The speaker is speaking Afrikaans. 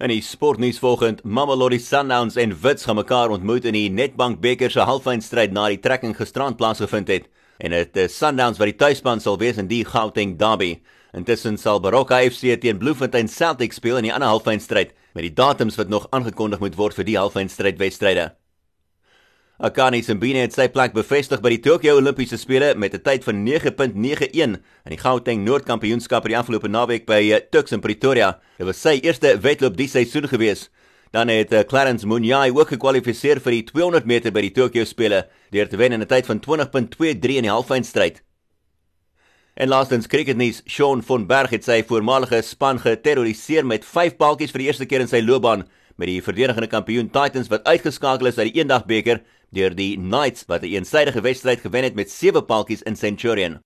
In die sportnuus volgend, Mamelodi Sundowns en Wits gaan mekaar ontmoet in die Nedbank beker se halffinalestryd na die trekking gisterand plaasgevind het. En dit is Sundowns wat die tuisspan sal wees in die Gauteng derby. Intussen sal Baroka FC teen Bloemfontein Celtic speel in die ander halffinalestryd met die datums wat nog aangekondig moet word vir die halffinalestryd wedstryde. Akani Simbine het sy plek bevestig by die Tokyo Olimpiese spele met 'n tyd van 9.91 in die Gauteng Noordkampioenskap die afgelope naweek by eh, Tuks in Pretoria. Dit was sy eerste wedloop die seisoen gewees. Dan het eh, Clarence Munyai ook gekwalifiseer vir die 200 meter by die Tokyo spele deur te wen in 'n tyd van 20.23 in die halffinalestryd. En laastens cricketnuus, Sean von Berg het sy voormalige span geterroriseer met 5 paaltjies vir die eerste keer in sy loopbaan met die verdedigende kampioen Titans wat uitgeskakel is uit die eendagbeker deur die Knights wat 'n een eensydige wedstryd gewen het met 7 paaltjies in Centurion.